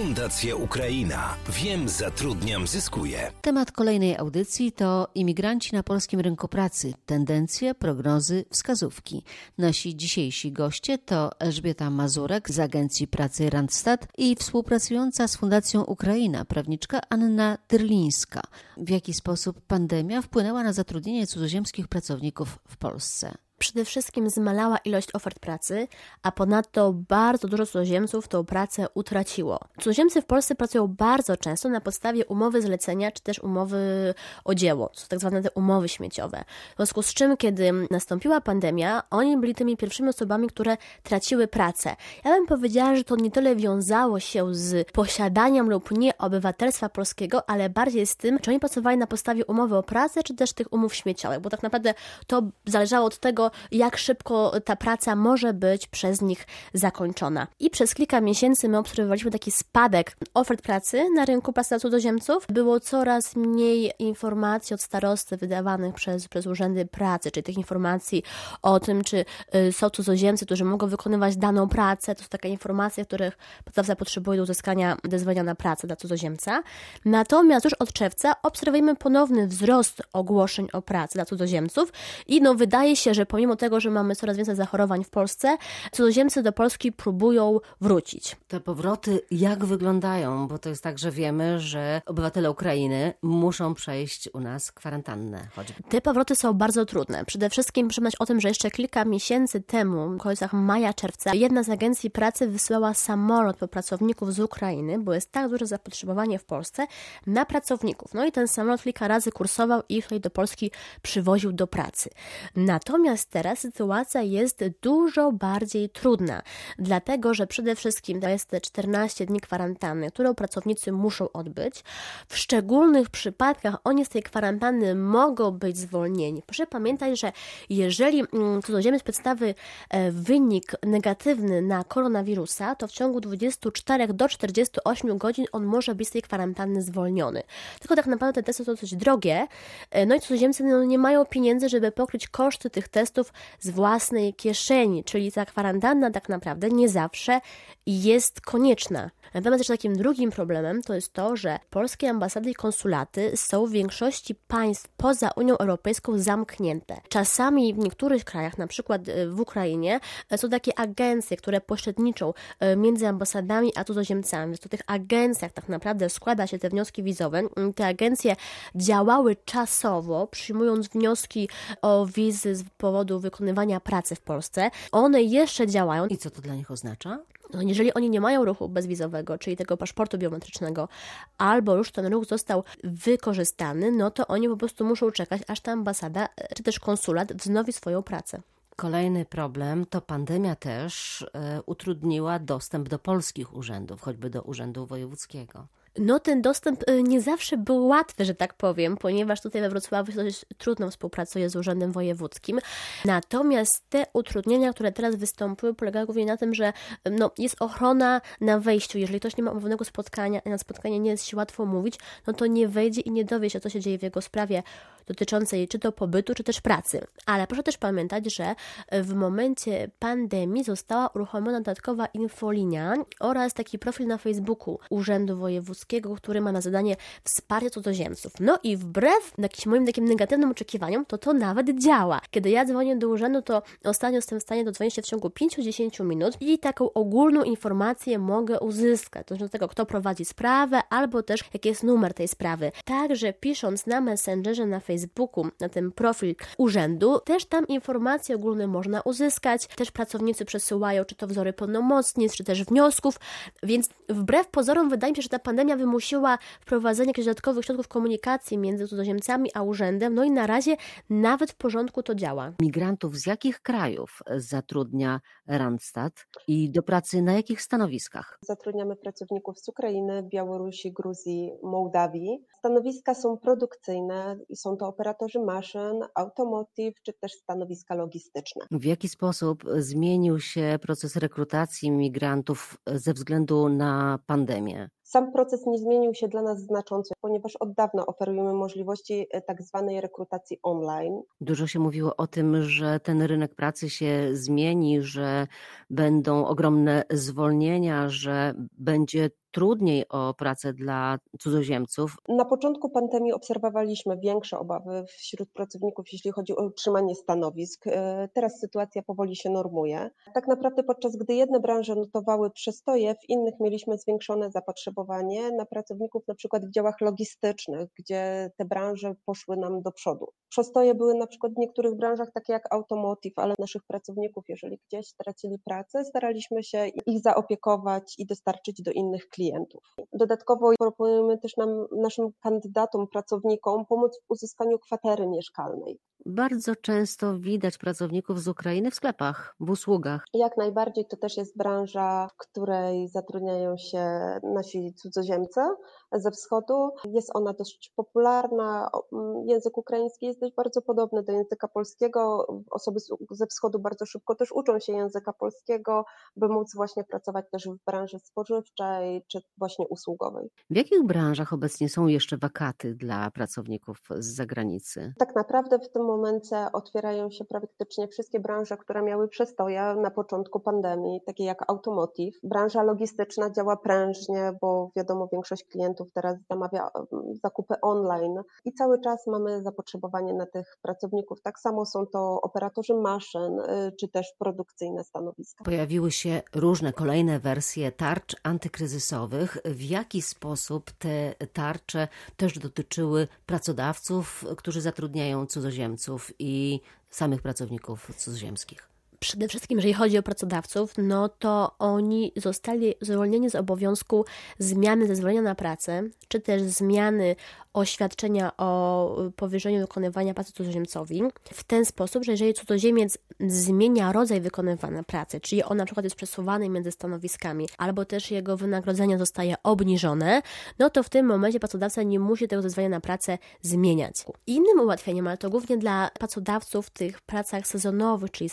Fundacja Ukraina. Wiem, zatrudniam, zyskuję. Temat kolejnej audycji to imigranci na polskim rynku pracy. Tendencje, prognozy, wskazówki. Nasi dzisiejsi goście to Elżbieta Mazurek z Agencji Pracy Randstad i współpracująca z Fundacją Ukraina prawniczka Anna Tyrlińska. W jaki sposób pandemia wpłynęła na zatrudnienie cudzoziemskich pracowników w Polsce? Przede wszystkim zmalała ilość ofert pracy, a ponadto bardzo dużo cudzoziemców tą pracę utraciło. Cudzoziemcy w Polsce pracują bardzo często na podstawie umowy zlecenia czy też umowy o dzieło, są tak zwane te umowy śmieciowe. W związku z czym, kiedy nastąpiła pandemia, oni byli tymi pierwszymi osobami, które traciły pracę. Ja bym powiedziała, że to nie tyle wiązało się z posiadaniem lub nie obywatelstwa polskiego, ale bardziej z tym, czy oni pracowali na podstawie umowy o pracę, czy też tych umów śmieciowych, bo tak naprawdę to zależało od tego, jak szybko ta praca może być przez nich zakończona. I przez kilka miesięcy my obserwowaliśmy taki spadek ofert pracy na rynku pracy dla cudzoziemców. Było coraz mniej informacji od starosty wydawanych przez, przez urzędy pracy, czyli tych informacji o tym, czy y, są cudzoziemcy, którzy mogą wykonywać daną pracę. To są takie informacje, których pracodawca potrzebuje do uzyskania dozwolenia na pracę dla cudzoziemca. Natomiast już od czerwca obserwujemy ponowny wzrost ogłoszeń o pracę dla cudzoziemców i no wydaje się, że pomimo tego, że mamy coraz więcej zachorowań w Polsce, cudzoziemcy do Polski próbują wrócić. Te powroty jak wyglądają? Bo to jest tak, że wiemy, że obywatele Ukrainy muszą przejść u nas kwarantannę choćby. Te powroty są bardzo trudne. Przede wszystkim przypomnieć o tym, że jeszcze kilka miesięcy temu, w końcach maja, czerwca, jedna z agencji pracy wysyłała samolot po pracowników z Ukrainy, bo jest tak duże zapotrzebowanie w Polsce na pracowników. No i ten samolot kilka razy kursował i ich do Polski przywoził do pracy. Natomiast teraz sytuacja jest dużo bardziej trudna, dlatego że przede wszystkim to jest te 14 dni kwarantanny, którą pracownicy muszą odbyć. W szczególnych przypadkach oni z tej kwarantanny mogą być zwolnieni. Proszę pamiętać, że jeżeli mm, cudzoziemiec przedstawi e, wynik negatywny na koronawirusa, to w ciągu 24 do 48 godzin on może być z tej kwarantanny zwolniony. Tylko tak naprawdę te testy są dosyć drogie, e, no i cudzoziemcy no, nie mają pieniędzy, żeby pokryć koszty tych testów testów z własnej kieszeni, czyli ta kwarantanna tak naprawdę nie zawsze jest konieczna. Natomiast jeszcze takim drugim problemem to jest to, że polskie ambasady i konsulaty są w większości państw poza Unią Europejską zamknięte. Czasami w niektórych krajach, na przykład e, w Ukrainie, e, są takie agencje, które pośredniczą e, między ambasadami a cudzoziemcami. Więc to tych agencjach tak naprawdę składa się te wnioski wizowe. Mm, te agencje działały czasowo, przyjmując wnioski o wizy z powodu wykonywania pracy w Polsce. One jeszcze działają. I co to dla nich oznacza? No, jeżeli oni nie mają ruchu bezwizowego, czyli tego paszportu biometrycznego, albo już ten ruch został wykorzystany, no to oni po prostu muszą czekać, aż ta ambasada czy też konsulat wznowi swoją pracę. Kolejny problem to pandemia też e, utrudniła dostęp do polskich urzędów, choćby do urzędu wojewódzkiego no ten dostęp y, nie zawsze był łatwy, że tak powiem, ponieważ tutaj we Wrocławiu dość trudno współpracuje z Urzędem Wojewódzkim. Natomiast te utrudnienia, które teraz wystąpiły, polegają głównie na tym, że no, jest ochrona na wejściu. Jeżeli ktoś nie ma umówionego spotkania, na spotkanie nie jest się łatwo mówić, no to nie wejdzie i nie dowie się, co się dzieje w jego sprawie dotyczącej czy to pobytu, czy też pracy. Ale proszę też pamiętać, że w momencie pandemii została uruchomiona dodatkowa infolinia oraz taki profil na Facebooku Urzędu Wojewódzkiego, który ma na zadanie wsparcie cudzoziemców. No i wbrew jakimś moim takim negatywnym oczekiwaniom, to to nawet działa. Kiedy ja dzwonię do urzędu, to ostatnio jestem w stanie dodzwonić się w ciągu 5-10 minut i taką ogólną informację mogę uzyskać. To znaczy tego, kto prowadzi sprawę, albo też jaki jest numer tej sprawy. Także pisząc na Messengerze na Facebooku, Facebooku, na ten profil urzędu, też tam informacje ogólne można uzyskać. Też pracownicy przesyłają czy to wzory pełnomocnic, czy też wniosków, więc wbrew pozorom wydaje mi się, że ta pandemia wymusiła wprowadzenie jakichś dodatkowych środków komunikacji między cudzoziemcami a urzędem, no i na razie nawet w porządku to działa. Migrantów z jakich krajów zatrudnia Randstad i do pracy na jakich stanowiskach? Zatrudniamy pracowników z Ukrainy, Białorusi, Gruzji, Mołdawii. Stanowiska są produkcyjne i są to operatorzy maszyn, automotive czy też stanowiska logistyczne. W jaki sposób zmienił się proces rekrutacji migrantów ze względu na pandemię? Sam proces nie zmienił się dla nas znacząco, ponieważ od dawna oferujemy możliwości e, tak zwanej rekrutacji online. Dużo się mówiło o tym, że ten rynek pracy się zmieni, że będą ogromne zwolnienia, że będzie trudniej o pracę dla cudzoziemców. Na początku pandemii obserwowaliśmy większe obawy wśród pracowników, jeśli chodzi o utrzymanie stanowisk. E, teraz sytuacja powoli się normuje. Tak naprawdę podczas gdy jedne branże notowały przestoje, w innych mieliśmy zwiększone zapotrzebowanie na pracowników na przykład w działach logistycznych, gdzie te branże poszły nam do przodu. Przestoje były na przykład w niektórych branżach takie jak automotive, ale naszych pracowników, jeżeli gdzieś stracili pracę, staraliśmy się ich zaopiekować i dostarczyć do innych klientów klientów. Dodatkowo proponujemy też nam, naszym kandydatom, pracownikom pomóc w uzyskaniu kwatery mieszkalnej. Bardzo często widać pracowników z Ukrainy w sklepach, w usługach. Jak najbardziej to też jest branża, w której zatrudniają się nasi cudzoziemcy ze wschodu. Jest ona dość popularna. Język ukraiński jest dość bardzo podobny do języka polskiego. Osoby ze wschodu bardzo szybko też uczą się języka polskiego, by móc właśnie pracować też w branży spożywczej czy właśnie usługowej. W jakich branżach obecnie są jeszcze wakaty dla pracowników z zagranicy? Tak naprawdę w tym momencie otwierają się praktycznie wszystkie branże, które miały przestoje na początku pandemii, takie jak automotive. Branża logistyczna działa prężnie, bo wiadomo, większość klientów teraz zamawia mm, zakupy online i cały czas mamy zapotrzebowanie na tych pracowników. Tak samo są to operatorzy maszyn, y, czy też produkcyjne stanowiska. Pojawiły się różne kolejne wersje tarcz antykryzysowych. W jaki sposób te tarcze też dotyczyły pracodawców, którzy zatrudniają cudzoziemców? I samych pracowników cudzoziemskich? Przede wszystkim, jeżeli chodzi o pracodawców, no to oni zostali zwolnieni z obowiązku zmiany zezwolenia na pracę, czy też zmiany oświadczenia o powierzeniu wykonywania pracy cudzoziemcowi w ten sposób, że jeżeli cudzoziemiec zmienia rodzaj wykonywania pracy, czyli on na przykład jest przesuwany między stanowiskami, albo też jego wynagrodzenie zostaje obniżone, no to w tym momencie pracodawca nie musi tego zezwolenia na pracę zmieniać. Innym ułatwieniem, ale to głównie dla pracodawców w tych pracach sezonowych, czyli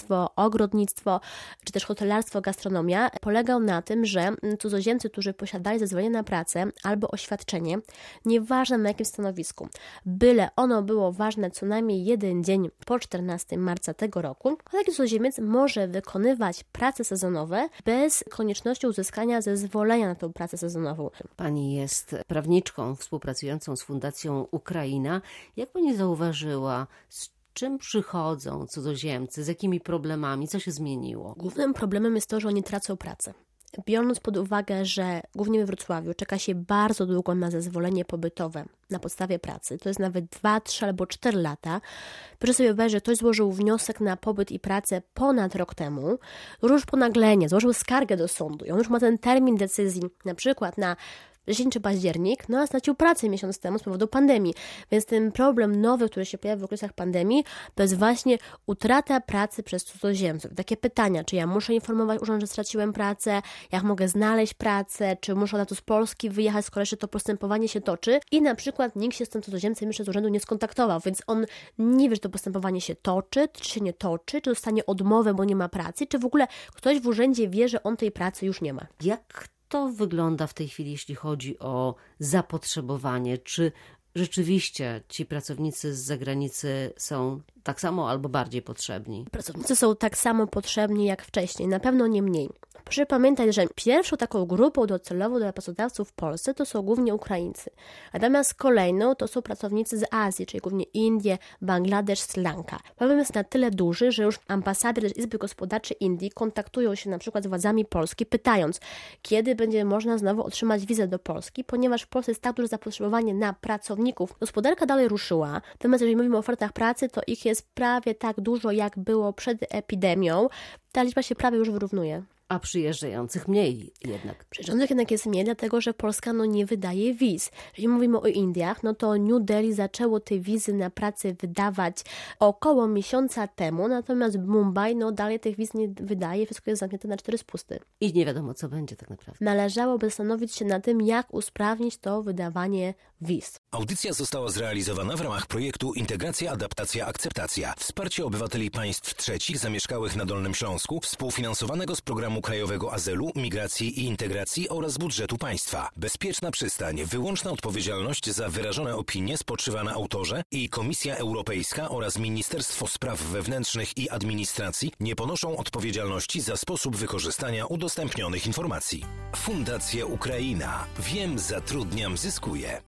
sadownictwo, ogrodnictwo, czy też hotelarstwo, gastronomia, polegał na tym, że cudzoziemcy, którzy posiadali zezwolenie na pracę albo oświadczenie, nie ważne na jakim stanowisku. Byle ono było ważne co najmniej jeden dzień po 14 marca tego roku, taki cudzoziemiec może wykonywać prace sezonowe bez konieczności uzyskania zezwolenia na tę pracę sezonową. Pani jest prawniczką współpracującą z Fundacją Ukraina. Jak pani zauważyła, z czym przychodzą cudzoziemcy, z jakimi problemami, co się zmieniło? Głównym problemem jest to, że oni tracą pracę. Biorąc pod uwagę, że głównie we Wrocławiu czeka się bardzo długo na zezwolenie pobytowe na podstawie pracy, to jest nawet 2, 3 albo 4 lata, proszę sobie wyobrazić, że ktoś złożył wniosek na pobyt i pracę ponad rok temu, już ponaglenie, złożył skargę do sądu i on już ma ten termin decyzji na przykład na wrzesień czy październik, no a stracił pracę miesiąc temu z powodu pandemii. Więc ten problem nowy, który się pojawia w okresach pandemii, to jest właśnie utrata pracy przez cudzoziemców. Takie pytania, czy ja muszę informować urząd, że straciłem pracę, jak mogę znaleźć pracę, czy muszę na to z Polski wyjechać, skoro jeszcze to postępowanie się toczy i na przykład nikt się z tym cudzoziemcem jeszcze z urzędu nie skontaktował, więc on nie wie, czy to postępowanie się toczy, czy się nie toczy, czy dostanie odmowę, bo nie ma pracy, czy w ogóle ktoś w urzędzie wie, że on tej pracy już nie ma. Jak to wygląda w tej chwili, jeśli chodzi o zapotrzebowanie? Czy rzeczywiście ci pracownicy z zagranicy są tak samo albo bardziej potrzebni? Pracownicy są tak samo potrzebni jak wcześniej, na pewno nie mniej. Proszę pamiętać, że pierwszą taką grupą docelową dla pracodawców w Polsce to są głównie Ukraińcy, natomiast kolejną to są pracownicy z Azji, czyli głównie Indie, Bangladesz, Sri Lanka. Problem jest na tyle duży, że już ambasady Izby Gospodarczej Indii kontaktują się na przykład z władzami Polski, pytając, kiedy będzie można znowu otrzymać wizę do Polski, ponieważ w Polsce jest tak duże zapotrzebowanie na pracowników. Gospodarka dalej ruszyła, natomiast jeżeli mówimy o ofertach pracy, to ich jest prawie tak dużo, jak było przed epidemią. Ta liczba się prawie już wyrównuje a przyjeżdżających mniej jednak. Przyjeżdżających jednak jest mniej, dlatego że Polska no, nie wydaje wiz. Jeżeli mówimy o Indiach, no to New Delhi zaczęło te wizy na pracę wydawać około miesiąca temu, natomiast Mumbai no dalej tych wiz nie wydaje, wszystko jest zamknięte na cztery spusty. I nie wiadomo, co będzie tak naprawdę. Należałoby zastanowić się na tym, jak usprawnić to wydawanie Audycja została zrealizowana w ramach projektu Integracja, Adaptacja, Akceptacja. Wsparcie obywateli państw trzecich zamieszkałych na Dolnym Śląsku, współfinansowanego z Programu Krajowego Azylu, Migracji i Integracji oraz budżetu państwa. Bezpieczna przystań, wyłączna odpowiedzialność za wyrażone opinie spoczywa na autorze i Komisja Europejska oraz Ministerstwo Spraw Wewnętrznych i Administracji nie ponoszą odpowiedzialności za sposób wykorzystania udostępnionych informacji. Fundacja Ukraina. Wiem, zatrudniam, zyskuję.